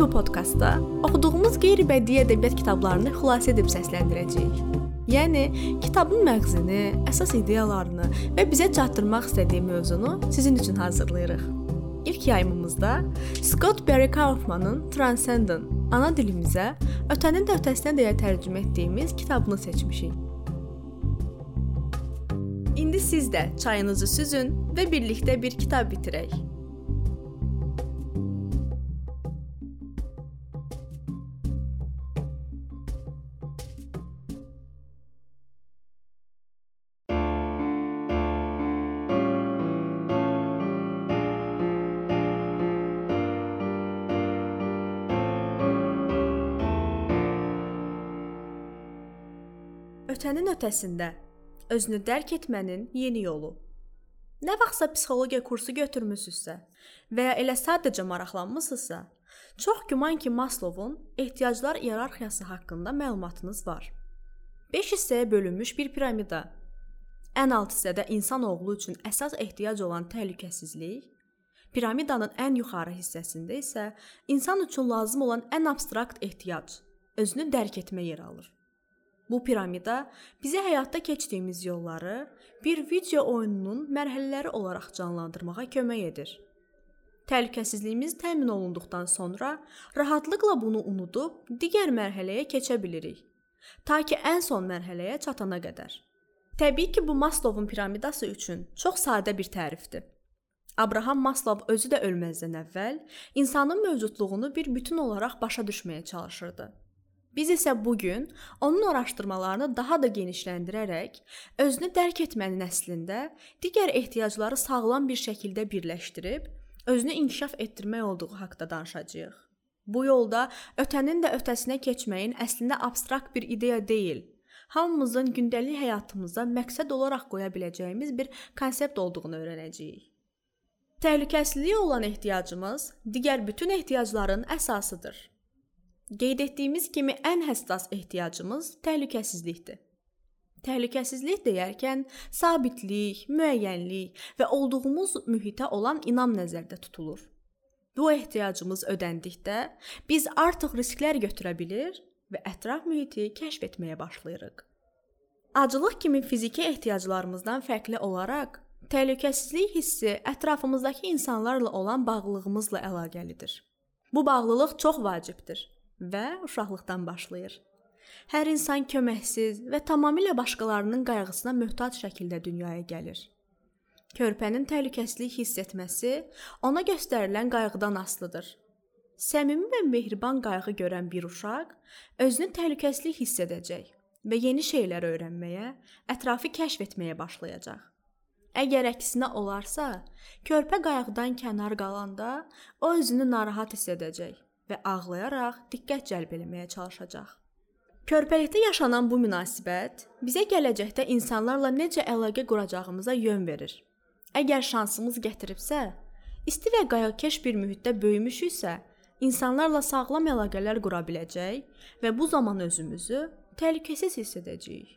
bu podkastda oxuduğumuz qeyri-bədii ədəbiyyat kitablarını xülasə edib səsləndirəcəyik. Yəni, kitabın məğzini, əsas ideyalarını və bizə çatdırmaq istədiyi mövzunu sizin üçün hazırlayırıq. İlk yayımımızda Scott Barry Kaufman'ın Transcendent ana dilimizə ötənin də ötəsinə deyə tərcümə etdiyimiz kitabını seçmişik. İndi siz də çayınızı süzün və birlikdə bir kitab bitirək. Ötəsində özünü dərk etmənin yeni yolu. Nə vaxtsa psixologiya kursu götürmüsünüzsə və ya elə sadəcə maraqlanmısınızsa, çox güman ki, Maslovun ehtiyaclar iyerarxiyası haqqında məlumatınız var. 5 hissəyə bölünmüş bir piramida. Ən alt hissədə insan oğlu üçün əsas ehtiyac olan təhlükəsizlik, piramidanın ən yuxarı hissəsində isə insan üçün lazım olan ən abstrakt ehtiyac, özünü dərk etmə yer alır. Bu piramida bizə həyatda keçdiyimiz yolları bir video oyununun mərhələləri olaraq canlandırmağa kömək edir. Təhlükəsizliyimiz təmin olunduqdan sonra rahatlıqla bunu unudub digər mərhələyə keçə bilirik. Ta ki ən son mərhələyə çatana qədər. Təbii ki, bu Maslovun piramidası üçün çox sadə bir tərifdir. Abraham Maslov özü də ölməzdən əvvəl insanın mövcudluğunu bir bütün olaraq başa düşməyə çalışırdı. Biz isə bu gün onun araşdırmalarını daha da genişləndirərək özünü dərk etmənin əslində digər ehtiyacları sağlam bir şəkildə birləşdirib özünü inkişaf etdirmək olduğu haqqında danışacağıq. Bu yolda ötənin də ötəsinə keçməyin əslində abstrakt bir ideya deyil, hamımızın gündəlik həyatımıza məqsəd olaraq qoya biləcəyimiz bir konsept olduğunu öyrənəcəyik. Təhlükəsizliyə olan ehtiyacımız digər bütün ehtiyacların əsasıdır. Qeyd etdiyimiz kimi ən həssas ehtiyacımız təhlükəsizlikdir. Təhlükəsizlik deyərkən sabitlik, müəyyənlik və olduğumuz mühitə olan inam nəzərdə tutulur. Bu ehtiyacımız ödəndikdə biz artıq risklər götürə bilir və ətraf mühiti kəşf etməyə başlayırıq. Acılıq kimi fiziki ehtiyaclarımızdan fərqli olaraq, təhlükəsizlik hissi ətrafımızdakı insanlarla olan bağlılığımızla əlaqəlidir. Bu bağlılıq çox vacibdir və uşaqlıqdan başlayır. Hər insan köməksiz və tamamilə başqalarının qayğısına möhtac şəkildə dünyaya gəlir. Körpənin təhlükəsizlik hiss etməsi ona göstərilən qayğıdan asılıdır. Səmimi və mehriban qayğı görən bir uşaq özünü təhlükəsizlik hiss edəcək və yeni şeylər öyrənməyə, ətrafı kəşf etməyə başlayacaq. Əgər əksinə olarsa, körpə qayğıdan kənar qalanda o özünü narahat hiss edəcək və ağlayaraq diqqət cəlb etməyə çalışacaq. Körpəlikdə yaşanan bu münasibət bizə gələcəkdə insanlarla necə əlaqə quracağımıza yön verir. Əgər şansımız gətiribsə, isti və qayğıkeş bir mühitdə böyümüşüksə, insanlarla sağlam əlaqələr qura biləcək və bu zaman özümüzü təhlükəsiz hiss edəcəyik.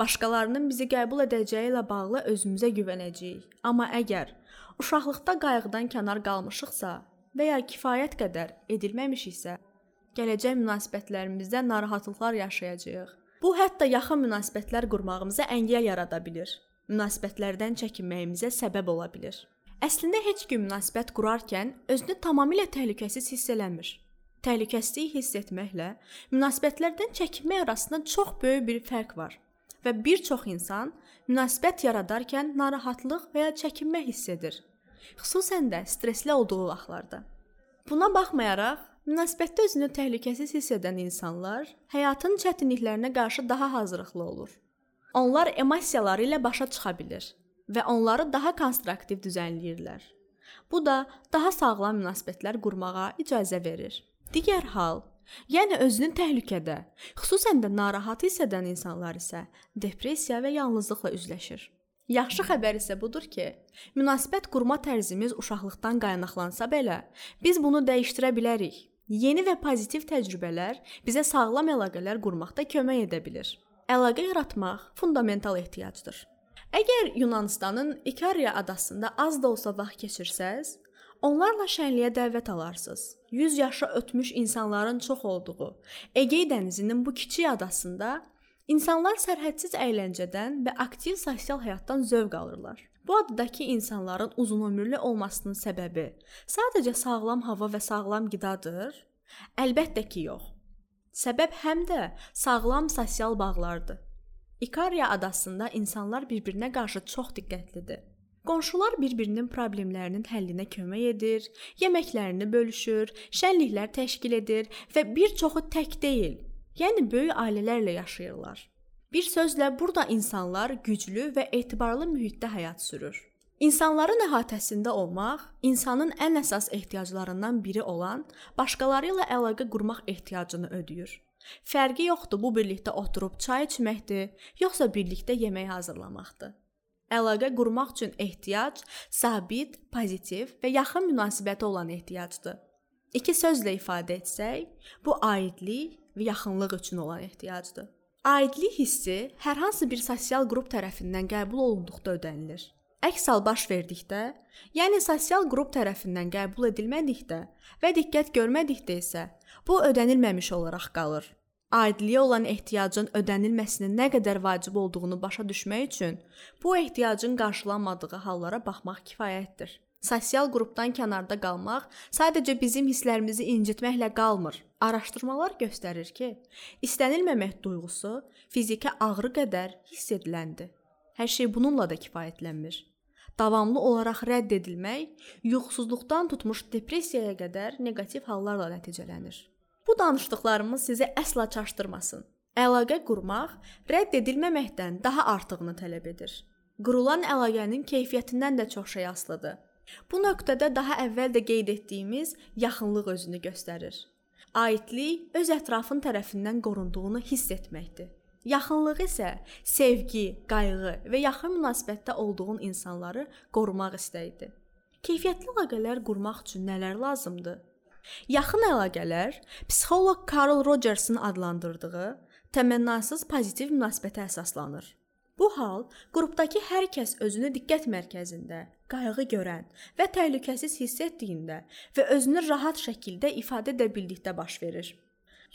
Başqalarının bizi qəbul edəcəyi ilə bağlı özümüzə güvənəcəyik. Amma əgər uşaqlıqda qayğıdan kənar qalmışıqsa, və ya kifayət qədər edilməmişiksə, gələcək münasibətlərimizdə narahatlıqlar yaşayacağıq. Bu hətta yaxın münasibətlər qurmağımıza əngəl yarada bilər. Münasibətlərdən çəkinməyimizə səbəb ola bilər. Əslində heç kim münasibət qurarkən özünü tamamilə təhlükəsiz hiss eləmir. Təhlükəsizlik hiss etməklə münasibətlərdən çəkinmək arasında çox böyük bir fərq var və bir çox insan münasibət yaradarkən narahatlıq və ya çəkinmə hiss edir xüsusən də stressli olduğu vaxtlarda. Buna baxmayaraq, münasibətdə özünü təhlükəsiz hiss edən insanlar həyatın çətinliklərinə qarşı daha hazırlıqlı olur. Onlar emosiyaları ilə başa çıxa bilir və onları daha konstruktiv düzənləyirlər. Bu da daha sağlam münasibətlər qurmağa icazə verir. Digər hal, yəni özünü təhlükədə, xüsusən də narahat hiss edən insanlar isə depressiya və yalnızlıqla üzləşir. Yaxşı xəbər isə budur ki, münasibət qurma tərzimiz uşaqlıqdan qaynaqlansa belə, biz bunu dəyişdirə bilərik. Yeni və pozitiv təcrübələr bizə sağlam əlaqələr qurmaqda kömək edə bilər. Əlaqə yaratmaq fundamental ehtiyacdır. Əgər Yunanıstanın İkariya adasında az da olsa vaxt keçirsəz, Onlarla şənliyə dəvət alarsınız. 100 yaşı ötmüş insanların çox olduğu Egey dənizinin bu kiçik adasında insanlar sərhədsiz əyləncədən və aktiv sosial həyatdan zövq alırlar. Bu adadakı insanların uzunömürlü olmasının səbəbi sadəcə sağlam hava və sağlam qidadır? Əlbəttə ki, yox. Səbəb həm də sağlam sosial bağlardır. İkariya adasında insanlar bir-birinə qarşı çox diqqətlidir. Qonşular bir-birinin problemlərinin həllinə kömək edir, yeməklərini bölüşür, şənliklər təşkil edir və bir çoxu tək deyil, yəni böyük ailələrlə yaşayırlar. Bir sözlə burada insanlar güclü və etibarlı mühitdə həyat sürür. İnsanların əhatəsində olmaq insanın ən əsas ehtiyaclarından biri olan başqaları ilə əlaqə qurmaq ehtiyacını ödəyir. Fərqi yoxdur bu birlikdə oturub çay içməkdir, yoxsa birlikdə yemək hazırlamaqdır. Əlaqə qurmaq üçün ehtiyac sabit, pozitiv və yaxın münasibəti olan ehtiyacdır. İki sözlə ifadə etsək, bu aidlik və yaxınlıq üçün olan ehtiyacdır. Aidlik hissi hər hansı bir sosial qrup tərəfindən qəbul olunduqda ödənilir. Əks hal baş verdikdə, yəni sosial qrup tərəfindən qəbul edilmədikdə və diqqət görmədikdə isə bu ödənilməmiş olaraq qalır. Aidliyə olan ehtiyacın ödənilməsinin nə qədər vacib olduğunu başa düşmək üçün bu ehtiyacın qarşılanmadığı hallara baxmaq kifayətdir. Sosial qrupdan kənarda qalmaq sadəcə bizim hisslərimizi incitməklə qalmır. Araşdırmalar göstərir ki, istənilməmək duyğusu fiziki ağrı qədər hiss ediləndir. Hər şey bununla da kifayətlənmir. Davamlı olaraq rədd edilmək yuxusuzluqdan tutmuş depressiyaya qədər neqativ hallarla nəticələnir. Bu danışdıqlarımız sizi əsla çaşdırmasın. Əlaqə qurmaq rədd edilməməkdən daha artığını tələb edir. Qurulan əlaqənin keyfiyyətindən də çox şey asılıdır. Bu nöqtədə daha əvvəl də qeyd etdiyimiz yaxınlıq özünü göstərir. Aidlik öz ətrafın tərəfindən qorunduğunu hiss etməkdir. Yaxınlıq isə sevgi, qayğı və yaxın münasibətdə olduğun insanları qorumaq istəyidir. Keyfiyyətli əlaqələr qurmaq üçün nələr lazımdır? Yaxın əlaqələr psixoloq Carl Rogers'ın adlandırdığı təmənnasız pozitiv münasibətə əsaslanır. Bu hal qrupdakı hər kəs özünü diqqət mərkəzində, qayğı görən və təhlükəsiz hiss etdiyində və özünü rahat şəkildə ifadə edə bildikdə baş verir.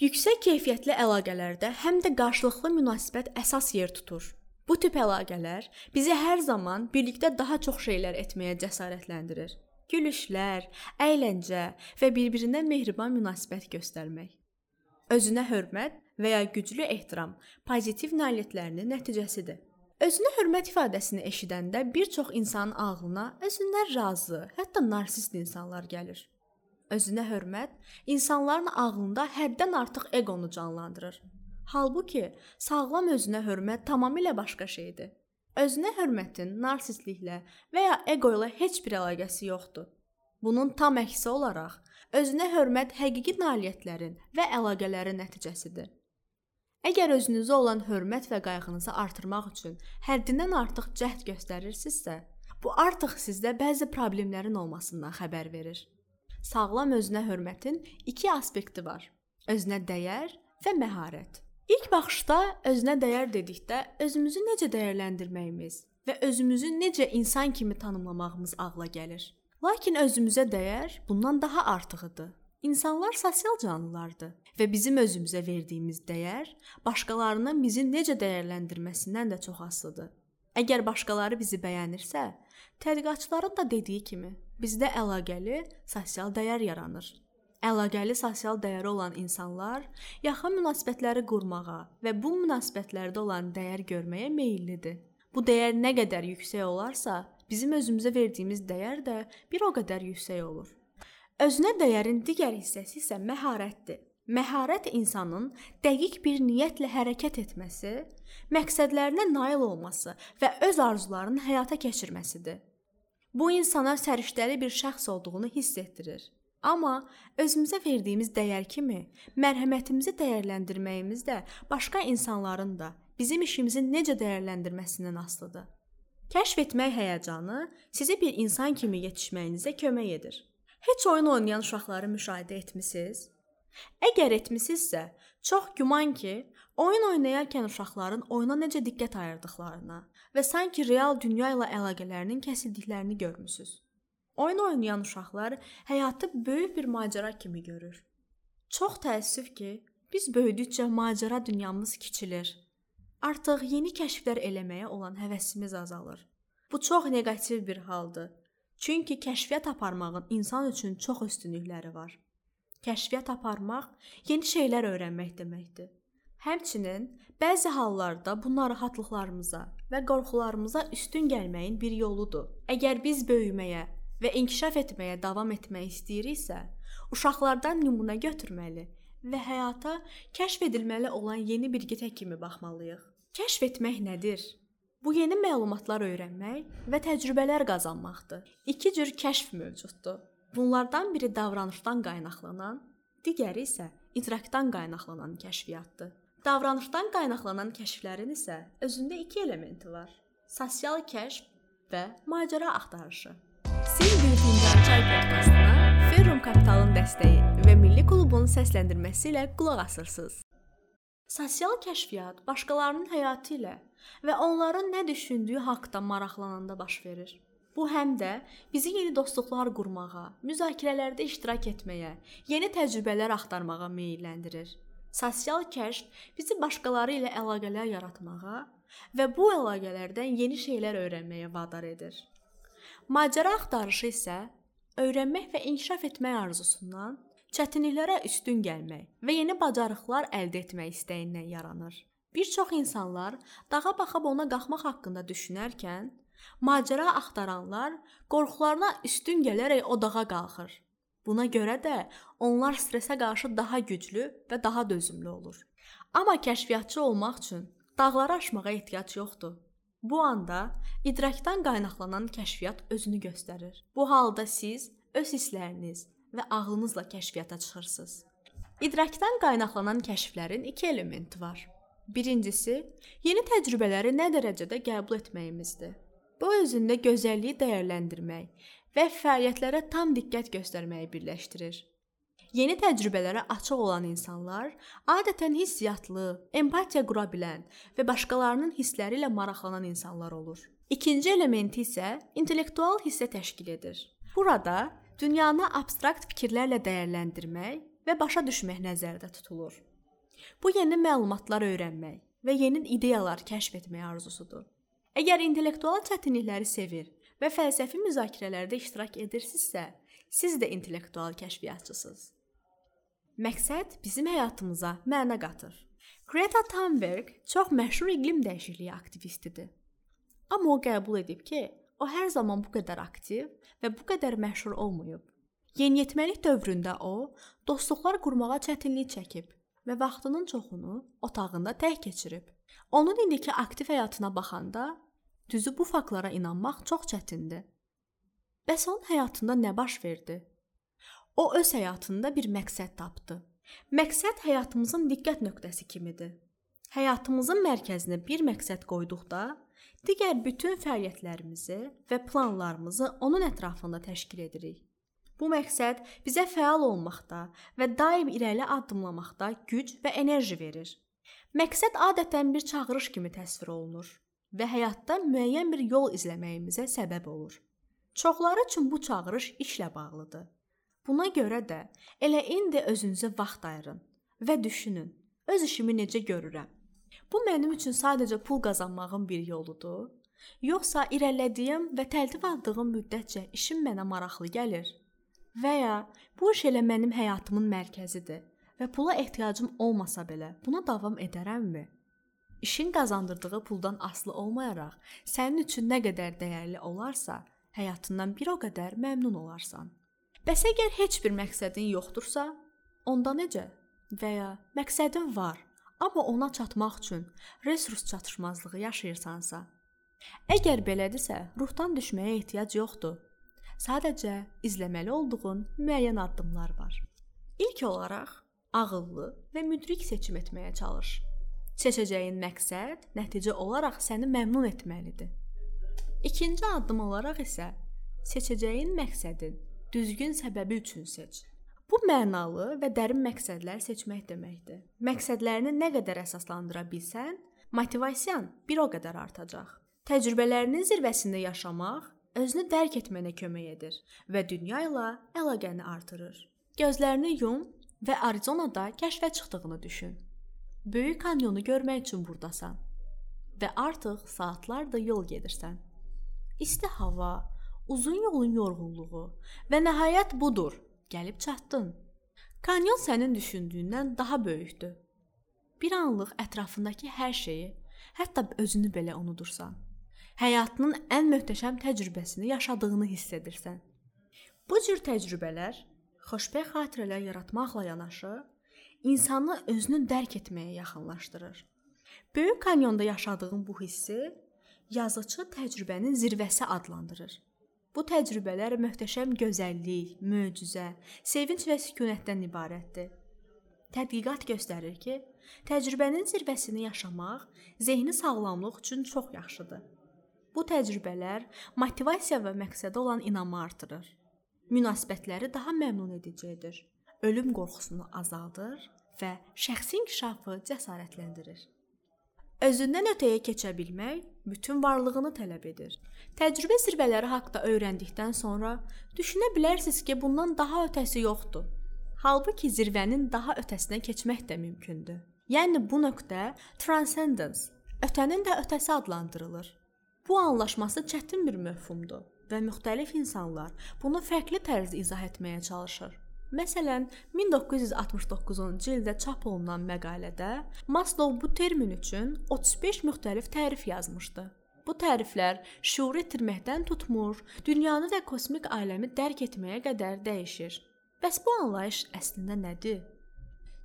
Yüksək keyfiyyətli əlaqələrdə həm də qarşılıqlı münasibət əsas yer tutur. Bu tip əlaqələr bizi hər zaman birlikdə daha çox şeylər etməyə cəsarətləndirir. Gülüşlər, əyləncə və bir-birinə mehriban münasibət göstərmək. Özünə hörmət və ya güclü ehtiram pozitiv nailiyyətlərinin nəticəsidir. Özünə hörmət ifadəsini eşidəndə bir çox insanın ağlına özündən razı, hətta narsist insanlar gəlir. Özünə hörmət insanların ağlında həddən artıq eqonu canlandırır. Halbuki sağlam özünə hörmət tamamilə başqa şeydir. Özünə hörmətin narsistliklə və ya eqo ilə heç bir əlaqəsi yoxdur. Bunun tam əksi olaraq özünə hörmət həqiqi nailiyyətlərin və əlaqələrin nəticəsidir. Əgər özünüzə olan hörmət və qayğınızı artırmaq üçün həddindən artıq cəhd göstərirsinizsə, bu artıq sizdə bəzi problemlərin olmasından xəbər verir. Sağlam özünə hörmətin 2 aspekti var: özünə dəyər və məharət. İlk baxışda özünə dəyər dedikdə özümüzü necə dəyərləndirməyimiz və özümüzü necə insan kimi tanımlamağımız ağla gəlir. Lakin özümüzə dəyər bundan daha artığıdır. İnsanlar sosial canlılardır və bizim özümüzə verdiyimiz dəyər başqalarının bizi necə dəyərləndirməsindən də çox asılıdır. Əgər başqaları bizi bəyənirsə, tədqiqatçıların da dediyi kimi, bizdə əlaqəli sosial dəyər yaranır. Əlaqəli sosial dəyəri olan insanlar yaxın münasibətləri qurmağa və bu münasibətlərdə olan dəyər görməyə meyllidir. Bu dəyər nə qədər yüksək olarsa, bizim özümüzə verdiyimiz dəyər də bir o qədər yüksək olur. Özünə dəyərin digər hissəsi isə məharətdir. Məharət insanın dəqiq bir niyyətlə hərəkət etməsi, məqsədlərinə nail olması və öz arzularını həyata keçirməsidir. Bu insana səriştəli bir şəxs olduğunu hiss etdirir. Amma özümüzə verdiyimiz dəyər kimi mərhəmətimizi dəyərləndirməyimiz də başqa insanların da bizim işimizi necə dəyərləndirməsindən asılıdır. Kəşf etmək həyəcanı sizi bir insan kimi yetişməyinizə kömək edir. Heç oyun oynayan uşaqları müşahidə etmisiniz? Əgər etmisinizsə, çox güman ki, oyun oynayarkən uşaqların oyuna necə diqqət ayırdıqlarına və sanki real dünya ilə əlaqələrinin kəsildiklərini görmüsüz. Oyun oynayan uşaqlar həyatı böyük bir macəra kimi görür. Çox təəssüf ki, biz böyüdükcə macəra dünyamız kiçilir. Artıq yeni kəşflər eləməyə olan həvəsimiz azalır. Bu çox neqativ bir haldır. Çünki kəşfiyyat aparmağın insan üçün çox üstünlükləri var. Kəşfiyyat aparmaq yeni şeylər öyrənmək deməkdir. Həmçinin bəzi hallarda bu narahatlıqlarımıza və qorxularımıza üstün gəlməyin bir yoludur. Əgər biz böyüməyə və inkişaf etməyə davam etmək istəyiriksə, uşaqlardan nümunə götürməli və həyata kəşf edilməli olan yeni bir qitə kimi baxmalıyıq. Kəşf etmək nədir? Bu yeni məlumatlar öyrənmək və təcrübələr qazanmaqdır. İki cür kəşf mövcuddur. Bunlardan biri davranışdan qaynaqlanan, digəri isə idraqdan qaynaqlanan kəşfiyyatdır. Davranışdan qaynaqlanan kəşflərin isə özündə iki elementi var: sosial kəşf və macəra axtarışı. Siz bir fincan çay podkastına Ferrum Kapitalın dəstəyi və Milli Klubun səsləndirməsi ilə qulaq asırsınız. Sosial kəşfiyyat başqalarının həyatı ilə və onların nə düşündüyü haqqında maraqlananda baş verir. Bu həm də bizi yeni dostluqlar qurmağa, müzakirələrdə iştirak etməyə, yeni təcrübələr axtarmağa meyləndirir. Sosial kəşf bizi başqaları ilə əlaqələr yaratmağa və bu əlaqələrdən yeni şeylər öyrənməyə vadar edir. Macəra axtarışı isə öyrənmək və inkişaf etmək arzusundan, çətinliklərə üstün gəlmək və yeni bacarıqlar əldə etmək istəyindən yaranır. Bir çox insanlar dağa baxıb ona qalxmaq haqqında düşünərkən, macəra axtaranlar qorxularına üstün gələrək o dağa qalxır. Buna görə də onlar stressə qarşı daha güclü və daha dözümlü olur. Amma kəşfiyyatçı olmaq üçün dağları aşmağa ehtiyac yoxdur. Bu anda idrakdan qaynaqlanan kəşfiyyat özünü göstərir. Bu halda siz öz hissləriniz və ağlınızla kəşfiyyata çıxırsınız. İdrakdan qaynaqlanan kəşflərin 2 elementi var. Birincisi, yeni təcrübələri nə dərəcədə qəbul etməyimizdir. Bu özündə gözəlliyi dəyərləndirmək və fəaliyyətlərə tam diqqət göstərməyi birləşdirir. Yeni təcrübələrə açıq olan insanlar adətən hissiyatlı, empatiya qura bilən və başqalarının hissləri ilə maraqlanan insanlar olur. İkinci elementi isə intellektual hissə təşkil edir. Burada dünyanı abstrakt fikirlərlə dəyərləndirmək və başa düşmək nəzərdə tutulur. Bu yeni məlumatlar öyrənmək və yeni ideyalar kəşf etmək arzusudur. Əgər intellektual çətinlikləri sevir və fəlsəfi müzakirələrdə iştirak edirsinizsə, siz də intellektual kəşfiyyatçısınız. Məqsəd bizim həyatımıza məna qatır. Greta Thunberg çox məşhur iqlim dəyişikliyi aktivistidir. Amma o qəbul edib ki, o hər zaman bu qədər aktiv və bu qədər məşhur olmayıb. Yeniyetməlik dövründə o dostluqlar qurmağa çətinlik çəkib və vaxtının çoxunu otağında tək keçirib. Onun indiki aktiv həyatına baxanda Düzü bu faktlara inanmaq çox çətindir. Bəs onun həyatında nə baş verdi? O öz həyatında bir məqsəd tapdı. Məqsəd həyatımızın diqqət nöqtəsi kimidir. Həyatımızın mərkəzinə bir məqsəd qoyduqda, digər bütün fəaliyyətlərimizi və planlarımızı onun ətrafında təşkil edirik. Bu məqsəd bizə fəal olmaqda və daim irəli addımlamaqda güc və enerji verir. Məqsəd adətən bir çağırış kimi təsvir olunur və həyatda müəyyən bir yol izləməyimizə səbəb olur. Çoxları üçün bu çağırış işlə bağlıdır. Buna görə də elə indi özünüzə vaxt ayırın və düşünün. Öz işimi necə görürəm? Bu mənim üçün sadəcə pul qazanmağın bir yoludur, yoxsa irəlilədiyim və təlim aldığım müddətcə işim mənə maraqlı gəlir? Və ya bu iş elə mənim həyatımın mərkəzidir və pula ehtiyacım olmasa belə buna davam edərəmmi? İşin qazandırdığı puldan asılı olmayaraq, sənin üçün nə qədər dəyərli olarsa, həyatından bir o qədər məmnun olarsan. Bəs əgər heç bir məqsədin yoxdursa, onda necə? Və ya məqsədin var, amma ona çatmaq üçün resurs çatışmazlığı yaşayırsansa, əgər belədirsə, ruhdan düşməyə ehtiyac yoxdur. Sadəcə izləməli olduğun müəyyən addımlar var. İlk olaraq ağıllı və müdrik seçim etməyə çalış. Seçəcəyin məqsəd nəticə olaraq səni məmnun etməlidir. İkinci addım olaraq isə seçəcəyin məqsədin düzgün səbəbi üçün seç. Bu mənalı və dərin məqsədlər seçmək deməkdir. Məqsədlərini nə qədər əsaslandıra bilsən, motivasiyan bir o qədər artacaq. Təcrübələrinin zirvəsində yaşamaq özünü dərk etmənə kömək edir və dünya ilə əlaqəni artırır. Gözlərini yum və Arizonada kəşfə çıxdığını düşün. Böyük kanyonu görmək üçün burdasan və artıq saatlardır yol gedirsən. İsti hava, uzun yolun yorğunluğu və nəhayət budur, gəlib çatdın. Kanyon sənin düşündüyündən daha böyükdür. Bir anlıq ətrafındakı hər şeyi, hətta özünü belə unudursan. Həyatının ən möhtəşəm təcrübəsini yaşadığını hiss edirsən. Bu cür təcrübələr xoşbəxt xatirələr yaratmaqla yanaşı, insanı özünü dərk etməyə yaxınlaşdırır. Böyük kanyonda yaşadığım bu hissi yazıçı təcrübənin zirvəsi adlandırır. Bu təcrübələr möhtəşəm gözəllik, möcüzə, sevinc və sükunətdən ibarətdir. Tədqiqat göstərir ki, təcrübənin zirvəsini yaşamaq zehni sağlamlıq üçün çox yaxşıdır. Bu təcrübələr motivasiya və məqsədə olan inamı artırır münasibətləri daha məmnun edici edir. Ölüm qorxusunu azaldır və şəxsi inkişafı cəsarətləndirir. Özündən ötəyə keçə bilmək bütün varlığını tələb edir. Təcrübə zirvələri haqqında öyrəndikdən sonra düşünə bilərsiniz ki, bundan daha ötəsi yoxdur. Halbuki zirvənin daha ötəsinə keçmək də mümkündür. Yəni bu nöqtə transcendence, ötənin də ötəsi adlandırılır. Bu anlaşması çətin bir məfhumdur və müxtəlif insanlar bunu fərqli tərzdə izah etməyə çalışır. Məsələn, 1969-cu ildə çap olunan məqalədə Maslow bu termin üçün 35 müxtəlif tərif yazmışdı. Bu təriflər şüur itirməkdən tutmur, dünyanı və kosmik aləmi dərk etməyə qədər dəyişir. Bəs bu anlayış əslində nədir?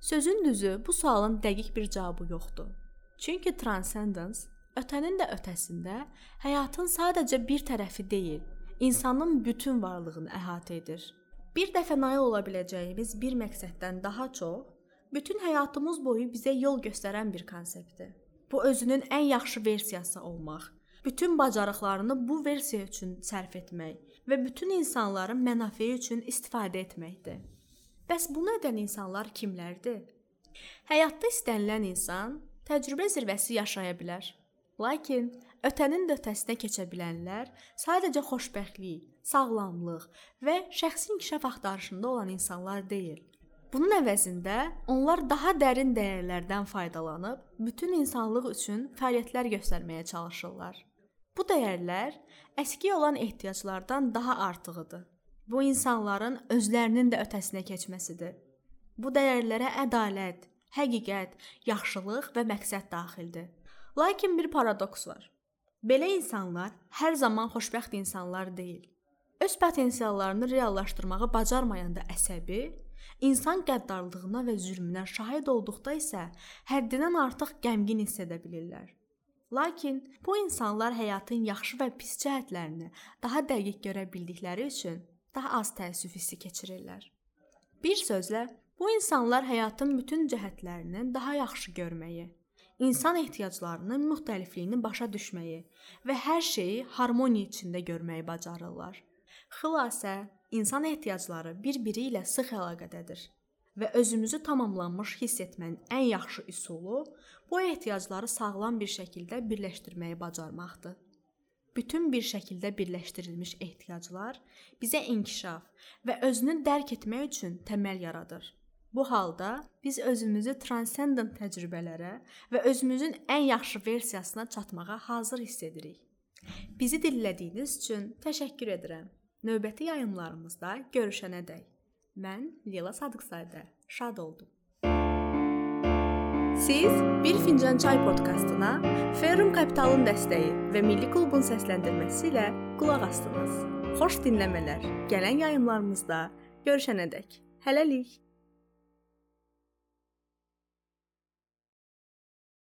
Sözün düzü, bu sualın dəqiq bir cavabı yoxdur. Çünki transcendence ötənin də ötəsində həyatın sadəcə bir tərəfi deyil, insanın bütün varlığını əhatə edir. Bir dəfə nail ola biləcəyimiz bir məqsəddən daha çox, bütün həyatımız boyu bizə yol göstərən bir konseptdir. Bu özünün ən yaxşı versiyası olmaq, bütün bacarıqlarını bu versiya üçün sərf etmək və bütün insanların mənafeyi üçün istifadə etməkdir. Bəs bunu edən insanlar kimlərdir? Həyatda istənilən insan təcrübə zirvəsi yaşaya bilər. Lakin ötənin də ötəsinə keçə bilənlər sadəcə xoşbəxtlik, sağlamlıq və şəxsi inkişaf axtarışında olan insanlar deyil. Bunun əvəzində onlar daha dərin dəyərlərdən faydalanıb bütün insanlıq üçün fəaliyyətlər göstərməyə çalışırlar. Bu dəyərlər əski olan ehtiyaclardan daha artığıdır. Bu insanların özlərinin də ötəsinə keçməsidir. Bu dəyərlərə ədalət, həqiqət, yaxşılıq və məqsəd daxildir. Lakin bir paradoks var. Belə insanlar hər zaman xoşbəxt insanlar deyil. Öz potensiallarını reallaşdırmağı bacarmayanda əsəbi, insan qəddarlığına və zülmünə şahid olduqda isə həddindən artıq qəmgin hiss edə bilirlər. Lakin bu insanlar həyatın yaxşı və pis cəhətlərini daha dəqiq görə bildikləri üçün daha az təəssüf hissi keçirirlər. Bir sözlə, bu insanlar həyatın bütün cəhətlərini daha yaxşı görməyi, insan ehtiyaclarının müxtəlifliyini başa düşməyi və hər şeyi harmoniya içində görməyi bacarırlar. Xülasə, insan ehtiyacları bir-biri ilə sıx əlaqədədir və özümüzü tamamlanmış hiss etmənin ən yaxşı üsulu bu ehtiyacları sağlam bir şəkildə birləşdirməyi bacarmaqdır. Bütün bir şəkildə birləşdirilmiş ehtiyaclar bizə inkişaf və özünü dərk etmək üçün təməl yaradır. Bu halda biz özümüzü transcendent təcrübələrə və özümüzün ən yaxşı versiyasına çatmağa hazır hiss edirik. Bizi dinlədiyiniz üçün təşəkkür edirəm. Növbəti yayımlarımızda görüşənədək. Mən Leyla Sadıqzadə. Şad oldum. Siz Bir Fincan Çay podkastına Ferrum Kapitalın dəstəyi və Milli Klubun səsləndirməsi ilə qulaq asdınız. Xoş dinləmələr. Gələn yayımlarımızda görüşənədək. Hələlik.